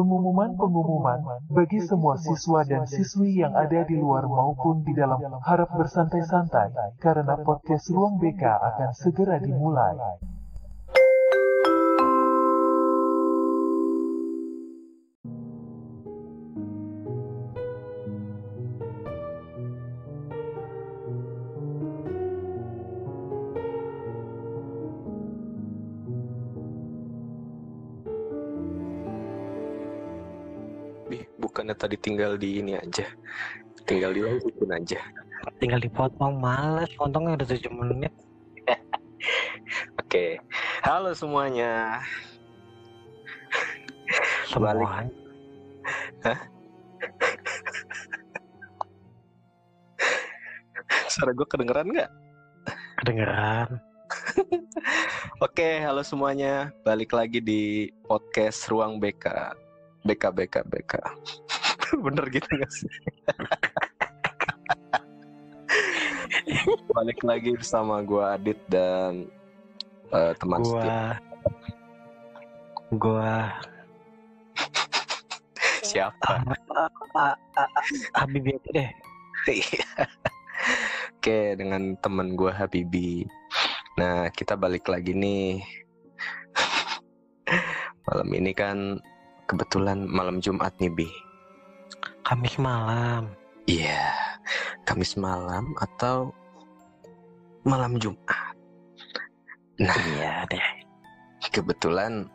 Pengumuman-pengumuman bagi semua siswa dan siswi yang ada di luar maupun di dalam harap bersantai-santai karena podcast Ruang BK akan segera dimulai. Tadi tinggal di ini aja. Tinggal di bikin aja. tinggal dipotong males potongnya udah 7 menit Oke. Halo semuanya. semua Suara gue kedengeran nggak? kedengeran Oke, halo semuanya. Balik lagi di podcast Ruang BK. BK BK BK. Bener gitu gak sih? Balik lagi bersama gue Adit dan eh, teman setia. gua gua Siapa? ah, ah, ah, Habib itu deh Iya. Oke, dengan temen gue Habibi. Nah, kita balik lagi nih. malam ini kan kebetulan malam Jumat nih, Bi. Kamis malam Iya, Kamis malam atau malam Jumat. Nah, iya deh kebetulan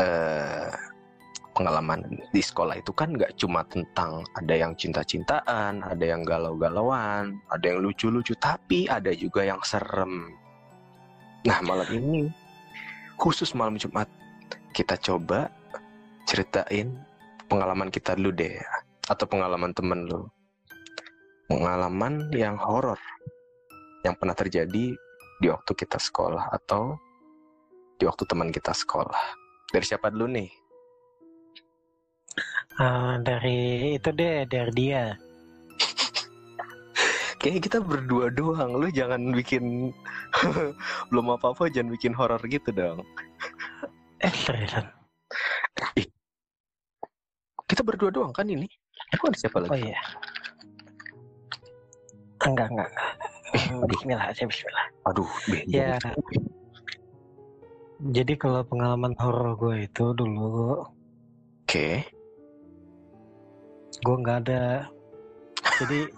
eh pengalaman di sekolah itu kan nggak cuma tentang ada yang cinta-cintaan, ada yang galau-galauan, ada yang lucu-lucu, tapi ada juga yang serem. Nah malam ini khusus malam Jumat kita coba ceritain pengalaman kita dulu deh, atau pengalaman temen lu, pengalaman yang horor yang pernah terjadi di waktu kita sekolah atau di waktu teman kita sekolah. Dari siapa dulu nih? Ah, dari itu deh dari dia Kayaknya kita berdua doang. Lu jangan bikin belum apa-apa jangan bikin horor gitu dong. eh seriusan Kita berdua doang kan ini? Emang ada siapa oh lagi? iya. Enggak enggak. Hmm, Bismillah aja Bismillah. Aduh, Ya. jadi kalau pengalaman horor gue itu dulu Oke. gue nggak ada. Jadi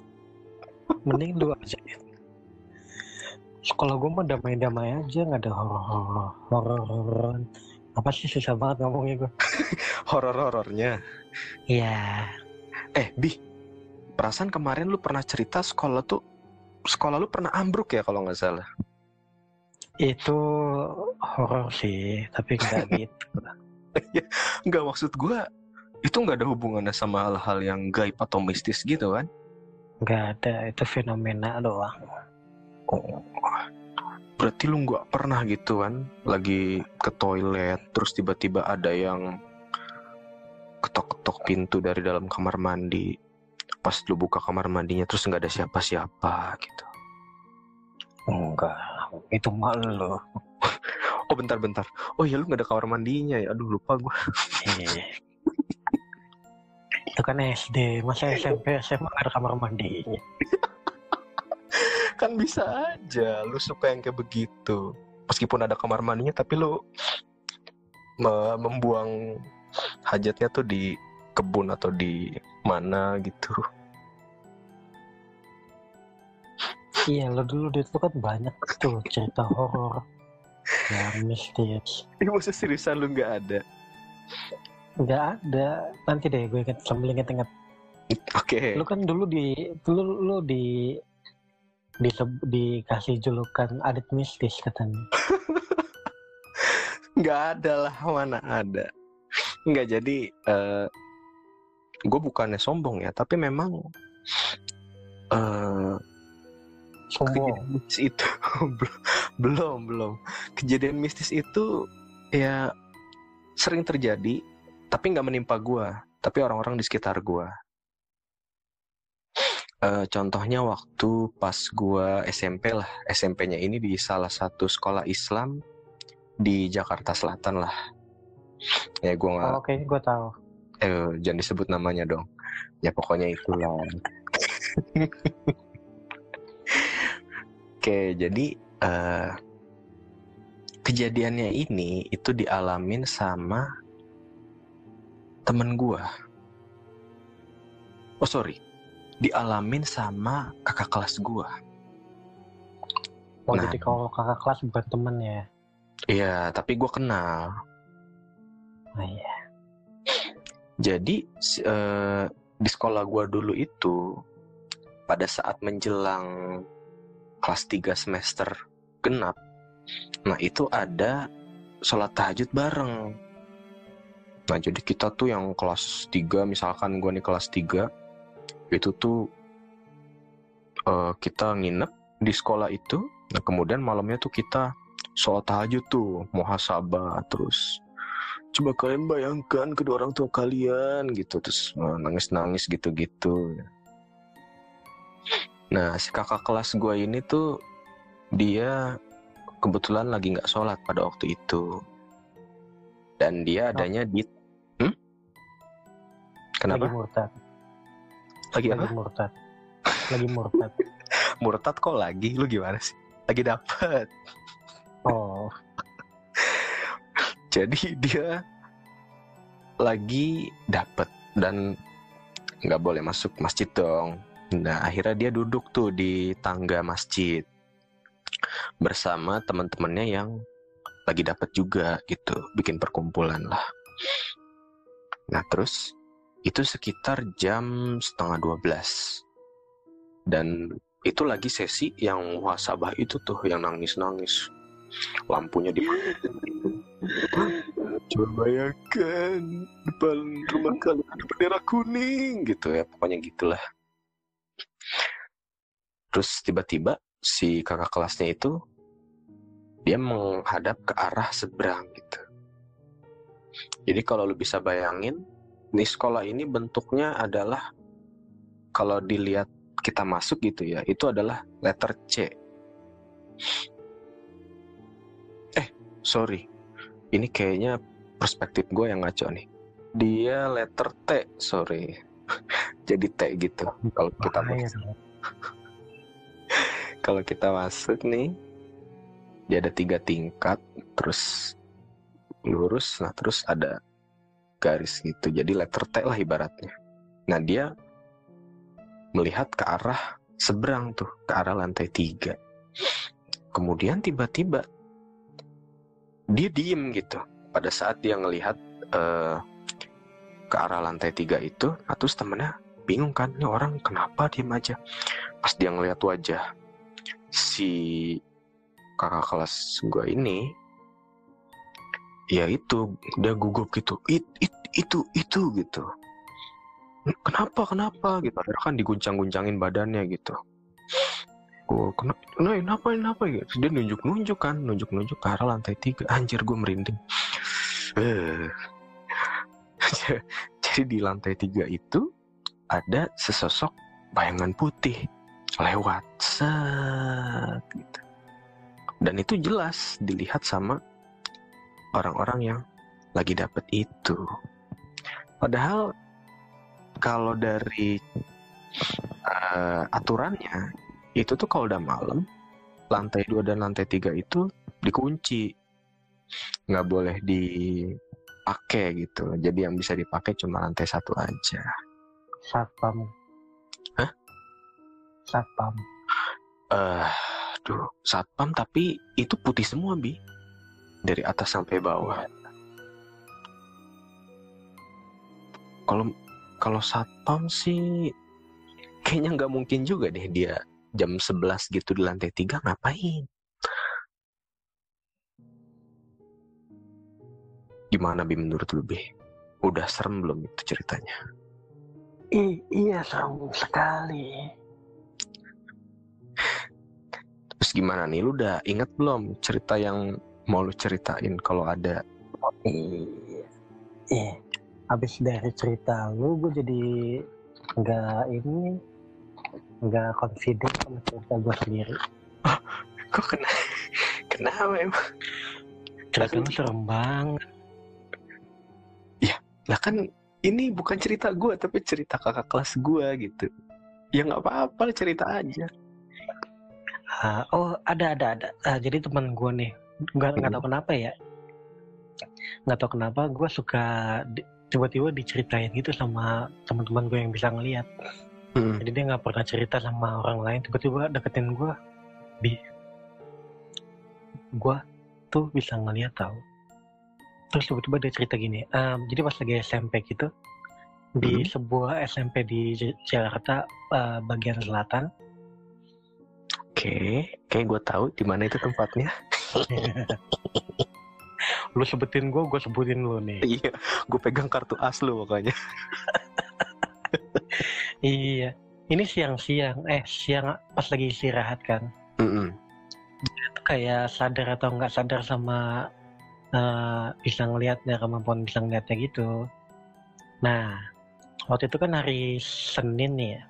mending lu aja. Sekolah gue mah damai-damai aja nggak ada horor horor hororan apa sih susah banget ngomongnya gue Horor-horornya. iya Eh, Bi. Perasaan kemarin lu pernah cerita sekolah tuh sekolah lu pernah ambruk ya kalau nggak salah. itu horor sih tapi nggak gitu Nggak maksud gua itu nggak ada hubungannya sama hal-hal yang gaib atau mistis gitu kan? nggak ada itu fenomena doang Oh, berarti lu nggak pernah gitu kan lagi ke toilet terus tiba-tiba ada yang ketok-ketok pintu dari dalam kamar mandi. Pas lu buka kamar mandinya terus nggak ada siapa-siapa gitu. Enggak itu malu. Oh bentar-bentar. Oh ya lu nggak ada kamar mandinya ya? Aduh lupa gua. Iya. itu kan SD masa SMP SMA nggak ada kamar mandinya? Kan bisa aja lu suka yang kayak begitu. Meskipun ada kamar mandinya tapi lu me- membuang hajatnya tuh di kebun atau di mana gitu. Iya lo dulu itu kan banyak tuh cerita horor. Ya mistis ini maksud seriusan lu nggak ada? Nggak ada. Nanti deh gue inget sambil inget-inget oke. Lu kan dulu di dulu lu di di dikasih julukan adit mistis katanya. Nggak ada lah mana ada nggak jadi eh gue bukannya sombong ya tapi memang eh sombong. mistis itu belum belum. Kejadian mistis itu ya sering terjadi tapi nggak menimpa gua tapi orang-orang di sekitar gua. Eh, contohnya waktu pas gua SMP lah SMP-nya ini di salah satu sekolah Islam di Jakarta Selatan lah ya gue nggak Oh, kayaknya gue tahu. eh, jangan disebut namanya dong ya pokoknya itulah oke jadi eh, kejadiannya ini itu dialamin sama temen gua oh sorry dialamin sama kakak kelas gua Oh, Nah. jadi kalau kakak kelas bukan temen ya? iya tapi gua kenal iya. Jadi si- eh, di sekolah gua dulu itu pada saat menjelang kelas 3 semester genap, nah itu ada sholat tahajud bareng. Nah jadi kita tuh yang kelas 3 misalkan gua nih kelas 3 itu tuh eh, kita nginep di sekolah itu. Nah kemudian malamnya tuh kita sholat tahajud tuh muhasabah terus coba kalian bayangkan kedua orang tua kalian gitu terus nangis nangis gitu gitu nah si kakak kelas gue ini tuh dia kebetulan lagi nggak sholat pada waktu itu dan dia adanya di hmm? Lagi kenapa murtad. lagi apa Lagi murtad. Lagi murtad. murtad kok lagi lu gimana sih lagi dapet jadi dia lagi dapet dan nggak boleh masuk masjid dong. Nah akhirnya dia duduk tuh di tangga masjid bersama teman-temannya yang lagi dapet juga gitu, bikin perkumpulan lah. Nah terus itu sekitar jam setengah 12 dan itu lagi sesi yang muhasabah itu tuh yang nangis-nangis lampunya dimatiin coba bayangkan depan rumah kalian ada bendera kuning gitu ya pokoknya gitulah. Terus tiba-tiba si kakak kelasnya itu dia menghadap ke arah seberang gitu. Jadi kalau lu bisa bayangin nih sekolah ini bentuknya adalah kalau dilihat kita masuk gitu ya itu adalah letter C. Eh sorry ini kayaknya perspektif gue yang ngaco nih. Dia letter T sorry. Jadi T gitu kalau kita masuk. Kalau kita masuk nih dia ada tiga tingkat terus lurus nah terus ada garis gitu. Jadi letter T lah ibaratnya. Nah dia melihat ke arah seberang tuh ke arah lantai tiga. Kemudian tiba-tiba dia diem gitu. Pada saat dia ngelihat eh, ke arah lantai tiga itu terus temennya bingung kan ini orang kenapa diem aja? Pas dia ngelihat wajah si kakak kelas gue ini ya itu dia gugup gitu. It, it, itu itu gitu. Kenapa kenapa? gitu. Kan diguncang-guncangin badannya gitu gue kenapa kenapa kenapa Terus dia nunjuk nunjuk kan nunjuk nunjuk ke arah lantai tiga. Anjir gue merinding. Jadi di lantai tiga itu ada sesosok bayangan putih lewat. Set gitu. Dan itu jelas dilihat sama orang-orang yang lagi dapet itu. Padahal kalau dari eh, aturannya itu tuh kalau udah malam lantai dua dan lantai tiga itu dikunci nggak boleh dipakai gitu jadi yang bisa dipakai cuma lantai satu aja Satpam. Hah? Satpam. eh duh satpam tapi itu putih semua bi dari atas sampai bawah kalau kalau satpam sih kayaknya nggak mungkin juga deh dia jam 11 gitu di lantai tiga ngapain gimana bi menurut lu bi udah serem belum itu ceritanya I, iya serem sekali. terus gimana nih lu udah inget belum cerita yang mau lu ceritain kalau ada Iya. Iya. Habis dari cerita lu, gue jadi nggak ini nggak confident sama cerita gue sendiri. kok kena kenapa emang Cerita lu serem banget. lah kan ini bukan cerita gue tapi cerita kakak kelas gue gitu ya nggak apa-apa cerita aja Ah, oh ada ada ada. Ah, jadi teman gue nih, nggak nggak tahu kenapa ya, nggak tahu kenapa gue suka di- tiba-tiba diceritain gitu sama teman-teman gue yang bisa ngelihat. Hmm. Jadi dia nggak pernah cerita sama orang lain, tiba-tiba deketin gue, bi, gue tuh bisa ngeliat tahu. Terus tiba-tiba dia cerita gini, "Em, jadi pas lagi SMP gitu, di Hmm. sebuah SMP di Jakarta eh, bagian selatan, Oke, kayak gue tahu di mana itu tempatnya. lu sebutin gue, gue sebutin lu nih. Iya, gue pegang kartu as lu pokoknya. Iya, ini siang-siang, eh siang pas lagi istirahat kan, Mm-mm. itu kayak sadar atau nggak sadar sama eh, bisa ngelihatnya kemampuan bisa ngelihatnya gitu. Nah, waktu itu kan hari Senin nih ya.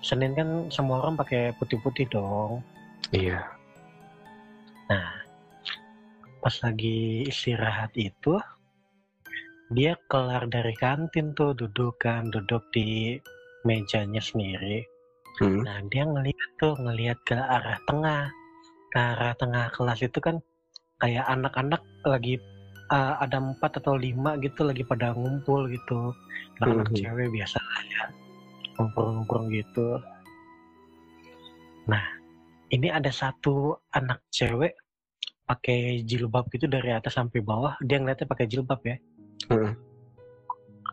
Senin kan semua orang pakai putih-putih dong. Iya. Nah, pas lagi istirahat itu, dia kelar dari kantin tuh duduk kan, duduk di mejanya sendiri. Hmm. Nah, dia ngeliat tuh, ngeliat ke arah tengah. Ke arah tengah kelas itu kan kayak anak-anak lagi uh, ada empat atau lima gitu lagi pada ngumpul gitu. Anak-anak Mhm. cewek biasa ya. Ngumpul-ngumpul gitu. Nah, ini ada satu anak cewek pakai jilbab gitu dari atas sampai bawah. Dia ngeliatnya pakai jilbab ya. Hmm.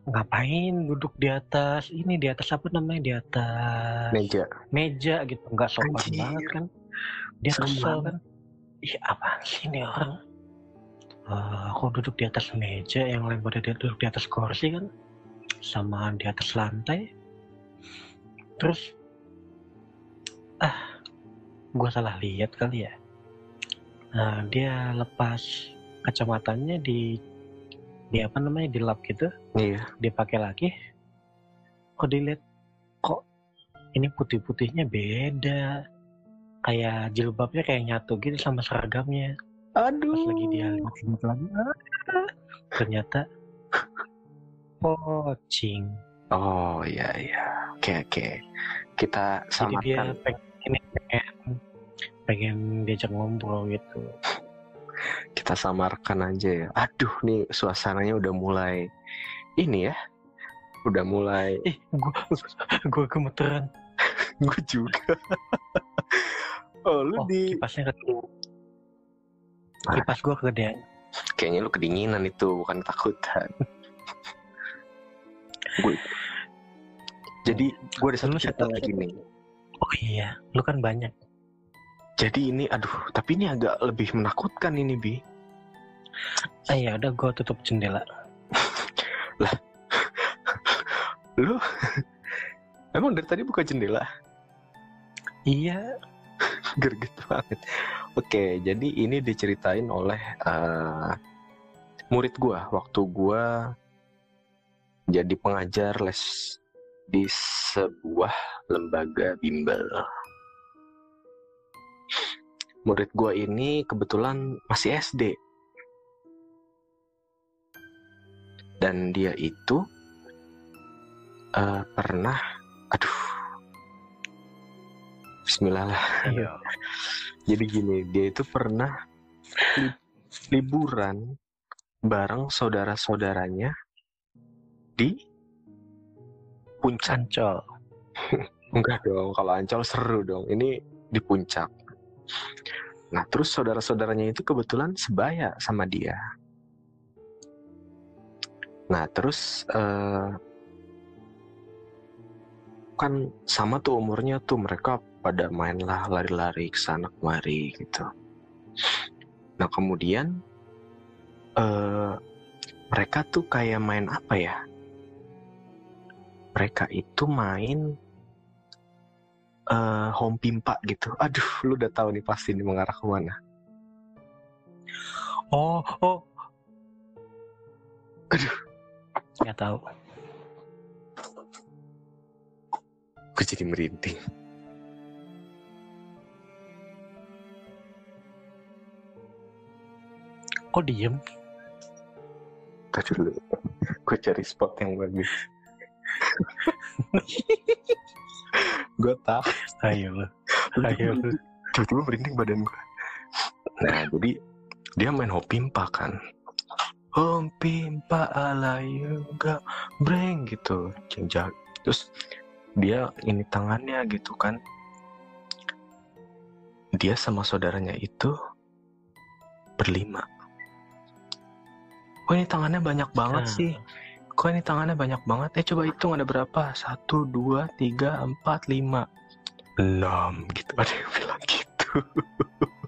Ngapain duduk di atas ini di atas apa namanya di atas Meja. meja gitu. Nggak sopan Anjir. banget kan. Dia Serem kesel kan. Ih apaan sih ini orang? Eh, aku duduk di atas meja? Yang lain pada dia duduk di atas kursi kan? Sama di atas lantai. Terus ah gua salah lihat kali ya. Nah dia lepas kacamatanya di di apa namanya di lap gitu Iya. dia pakai lagi kok dilihat kok ini putih-putihnya beda kayak jilbabnya kayak nyatu gitu sama seragamnya Aduh. pas lagi dia lihat lagi ah, ternyata pocing Oh iya iya. Oke oke. Kita jadi dia samakan. pengen pengen pengen diajak ngobrol gitu Kita samarkan aja ya. Aduh nih suasananya udah mulai ini ya. Udah mulai. eh gua gua gemeteran Gue juga. oh lu oh di. kipasnya kegedean kipas gua kegedean Kayaknya lu kedinginan itu bukan ketakutan. gue. Jadi gue ada satu cerita lagi nih. oh iya lu kan banyak Jadi ini aduh tapi ini agak lebih menakutkan ini bi. Ah ya udah gua tutup jendela Lu emang dari tadi buka jendela? iya Gerget banget. Oke, jadi ini diceritain oleh eh, murid gua waktu gua jadi pengajar les di sebuah lembaga bimbel. Murid gua ini kebetulan masih SD. Dan dia itu eh, pernah aduh Bismillah lah. iya Jadi gini, dia itu pernah li- liburan bareng saudara-saudaranya di puncak. Ancol. Enggak dong, kalau Ancol seru dong. Ini di puncak. Nah, terus saudara-saudaranya itu kebetulan sebaya sama dia. Nah, terus eh, kan sama tuh umurnya tuh mereka pada mainlah lari-lari ke sana kemari gitu. Nah, kemudian eh mereka tuh kayak main apa ya? Mereka itu main eh home pimpa gitu. Aduh, lu udah tahu nih pasti ini mengarah ke mana. Oh, oh. Aduh. Nggak tahu. Gue jadi merinding. Kok diem? Tadi dulu. Gue cari spot yang bagus. gue tak. Ayo lu. Ayo lu. Tiba-tiba merinding badan gue. Nah, jadi dia main hopimpa kan. Hopimpa ala yoga breng gitu. Jenjak. Terus dia ini tangannya gitu kan. Dia sama saudaranya itu berlima. Oh ini tangannya banyak banget Nah. sih. Kok ini tangannya banyak banget? Eh coba hitung ada berapa? Satu, dua, tiga, empat, lima, enam gitu. Ada yang bilang gitu.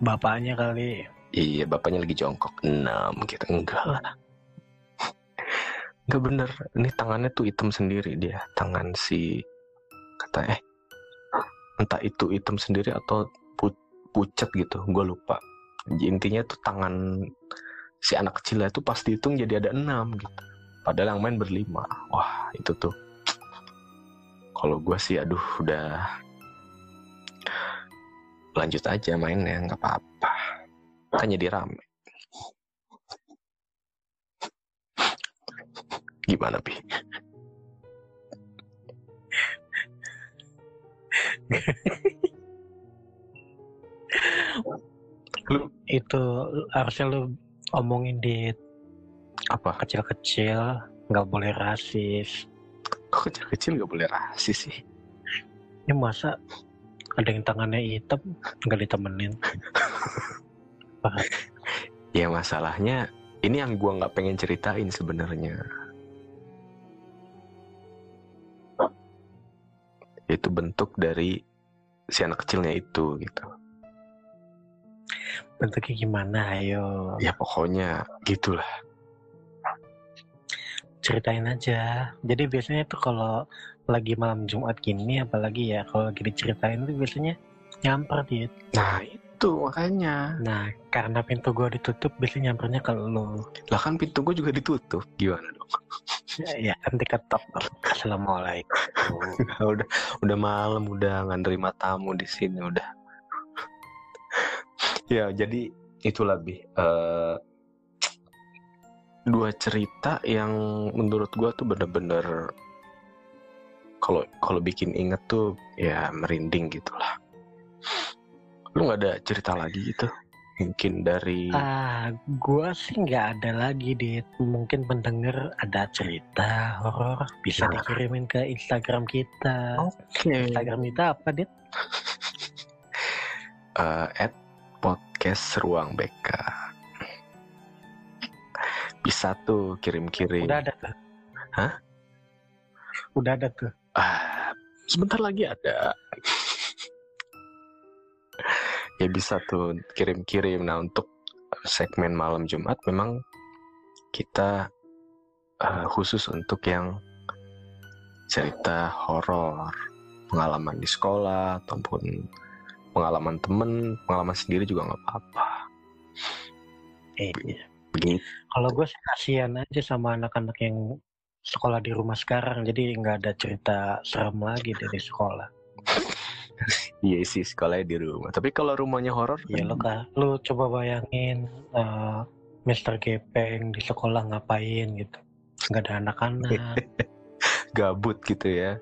Bapaknya kali. Iya, bapaknya lagi jongkok. Enam gitu. Enggak lah. Enggak bener. Ini tangannya tuh hitam sendiri dia. Tangan si... Kata eh. Entah itu hitam sendiri atau pu- pucat gitu. Gue lupa. Intinya tuh tangan si anak kecilnya tuh pas dihitung jadi ada enam gitu. Padahal yang main berlima. Wah itu tuh. Kalau gue sih aduh udah lanjut aja mainnya nggak apa-apa kan jadi rame gimana pi lu Itu harusnya lu omongin di apa kecil-kecil. Nggak boleh rasis. kok kecil-kecil nggak boleh rasis sih Ini masa ada yang tangannya hitam nggak ditemenin. ya masalahnya ini yang gua nggak pengen ceritain sebenarnya itu bentuk dari si anak kecilnya itu gitu Bentuknya gimana? Ayo ya pokoknya gitulah ceritain aja. Jadi biasanya tuh kalau lagi malam Jumat gini, apalagi ya kalau lagi diceritain tuh biasanya nyamper dia. nah itu makanya Nah, karena pintu gua ditutup, biasanya nyampernya ke lu. lah kan pintu gua juga ditutup gimana dong Ya, ya nanti ketok. Assalamualaikum. udah udah malam udah nggak nerima tamu di sini udah ya jadi itulah bi Eh, dua cerita yang menurut gua tuh bener-bener kalau kalau bikin inget tuh ya merinding gitulah lu nggak ada cerita lagi gitu mungkin dari Ah, gua sih nggak ada lagi di mungkin pendengar ada cerita horor bisa Nah. dikirimin ke Instagram kita. oke Instagram kita apa, Dit? eh, at podcast ruang BK bisa tuh kirim-kirim Udah ada tuh. Hah? Udah ada tuh. Ah, sebentar lagi ada. ya bisa tuh kirim-kirim. Nah untuk segmen malam Jumat memang kita eh, khusus untuk yang cerita horor, pengalaman di sekolah ataupun pengalaman temen, pengalaman sendiri juga nggak apa-apa. Eh, Begitu. kalau gue sih kasihan aja sama anak-anak yang sekolah di rumah sekarang, jadi nggak ada cerita serem lagi dari sekolah. Iya sih sekolahnya di rumah. Tapi kalau rumahnya horor, Ya lo kan, lu coba bayangin eh, Mr. Gepeng di sekolah ngapain gitu, nggak ada anak-anak. gabut gitu ya.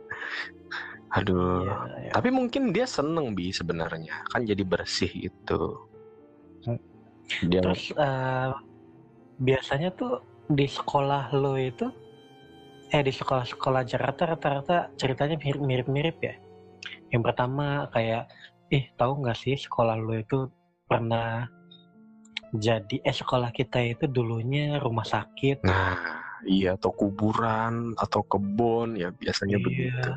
Aduh. Ya, ya. Tapi mungkin dia seneng bi sebenarnya kan jadi bersih itu. Hmm. Dia Terus eh, biasanya tuh di sekolah lo itu, eh di sekolah-sekolah Jakarta rata-rata ceritanya mirip- mirip-mirip ya. Yang pertama kayak, ih tahu nggak sih sekolah lo itu pernah jadi eh sekolah kita itu dulunya rumah sakit. nah iya atau kuburan atau kebun ya biasanya Iya. begitu.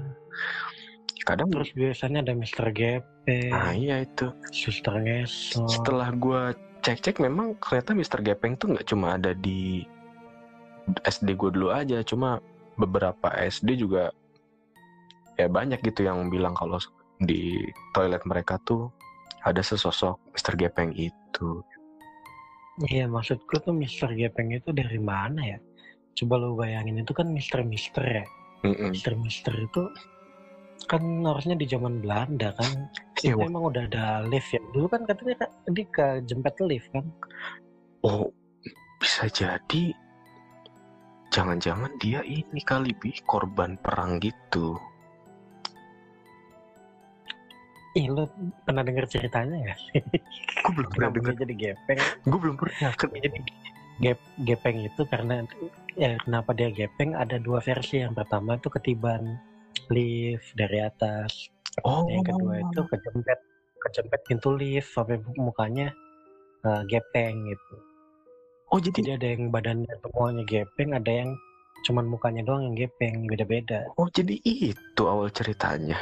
Kadang Terus biasanya ada Mr. Gepeng, nah iya itu. Suster Ngesot. Setelah gua cek-cek memang ternyata Mr. Gepeng tuh nggak cuma ada di SD gue dulu aja, cuma beberapa SD juga ya banyak gitu yang bilang kalau di toilet mereka tuh ada sesosok Mr. Gepeng itu. Iya maksudku tuh Mr. Gepeng itu dari mana ya? Coba lu bayangin itu kan Mister Mister ya. Mm-mm. Mister Mister itu kan harusnya di zaman Belanda kan. Iya, Itu emang udah ada lift ya. Dulu kan katanya Kak, dia ke jempet lift kan. Oh, bisa jadi jangan-jangan dia ini kali bi korban perang gitu. Ih, lu pernah denger ceritanya sih? Gue belum pernah dia jadi gepeng? Gue belum pernah. Jadi gep, gepeng itu karena ya kenapa dia gepeng ada dua versi. Yang pertama itu ketiban lift dari atas. Oh, Yang kedua itu kejempet kejempet pintu lift sampai mukanya eh, gepeng gitu. Oh jadi Jadi ada yang badannya semuanya gepeng, ada yang cuman mukanya doang yang gepeng, beda-beda. oh jadi itu awal ceritanya.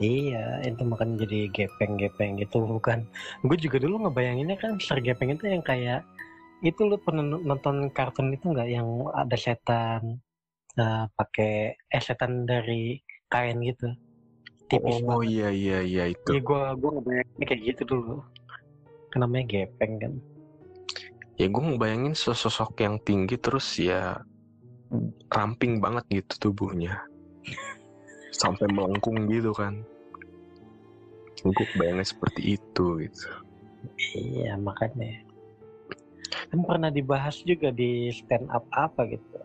Iya, itu makanya jadi gepeng-gepeng gitu bukan. Gue juga dulu ngebayanginnya kan Mister Gepeng itu yang kayak itu lu pernah nonton kartun itu nggak yang ada setan eh, pakai eh setan dari kain gitu tipis oh banget. iya iya iya itu. Iya gue gue ngebayanginnya kayak gitu dulu. Kan namanya gepeng kan. Ya gue ngebayangin sosok yang tinggi terus ya ramping banget gitu tubuhnya. Sampai melengkung gitu kan. Gue bayangin seperti itu gitu. Iya makanya. Kan pernah dibahas juga di stand up apa gitu.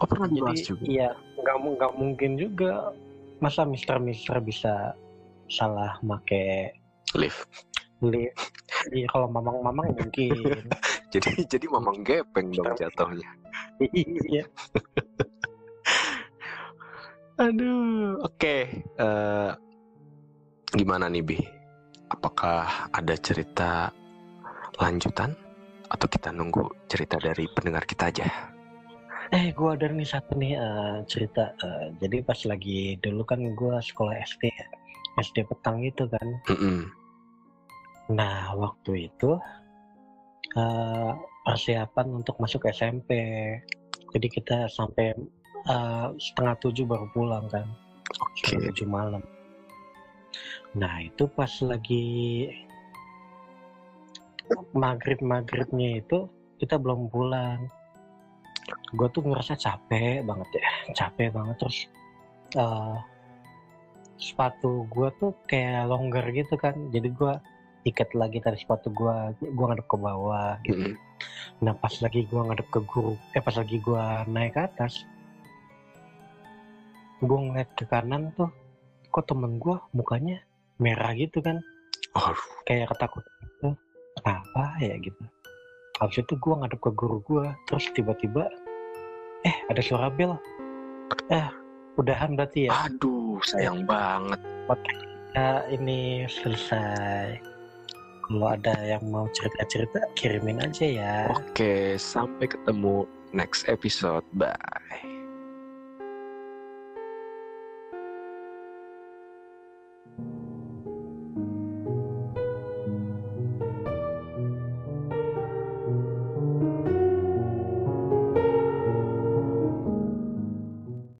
Oh pernah dibahas Jadi juga. iya nggak nggak mungkin juga masa Mister Mister bisa salah make Lift. lift. Iya kalau mamang-mamang mungkin. Jadi jadi mamang gepeng dong jatuhnya. iya. Aduh, oke. Eh, gimana nih Bi? Apakah ada cerita lanjutan atau kita nunggu cerita dari pendengar kita aja? Eh gua ada nih satu nih eh, cerita. Eh, jadi pas lagi dulu kan gua sekolah SD ya. SD petang gitu kan. Mm-mm. Nah waktu itu eh, persiapan untuk masuk SMP. Jadi kita sampai eh, setengah tujuh baru pulang kan. Oke. Setengah tujuh malam. Nah itu pas lagi maghrib maghribnya itu kita belum pulang. Gue tuh ngerasa capek banget ya, capek banget terus eh, sepatu gue tuh kayak longgar gitu kan. Jadi gue ikat lagi tadi sepatu gue, gue ngadep ke bawah gitu. Mm-mm. Nah pas lagi gua ngadep ke guru, eh pas lagi gua naik ke atas, gua ngeliat ke kanan tuh, kok temen gua mukanya merah gitu kan, Oh, kayak ketakutan gitu. Apa ya gitu. Habis itu gua ngadep ke guru gua, terus tiba-tiba, eh ada suara bel. Eh, udahan berarti ya. aduh, sayang banget. Ya, ini selesai. Kalau ada yang mau cerita-cerita, kirimin aja ya. Oke, sampai ketemu next episode. Bye.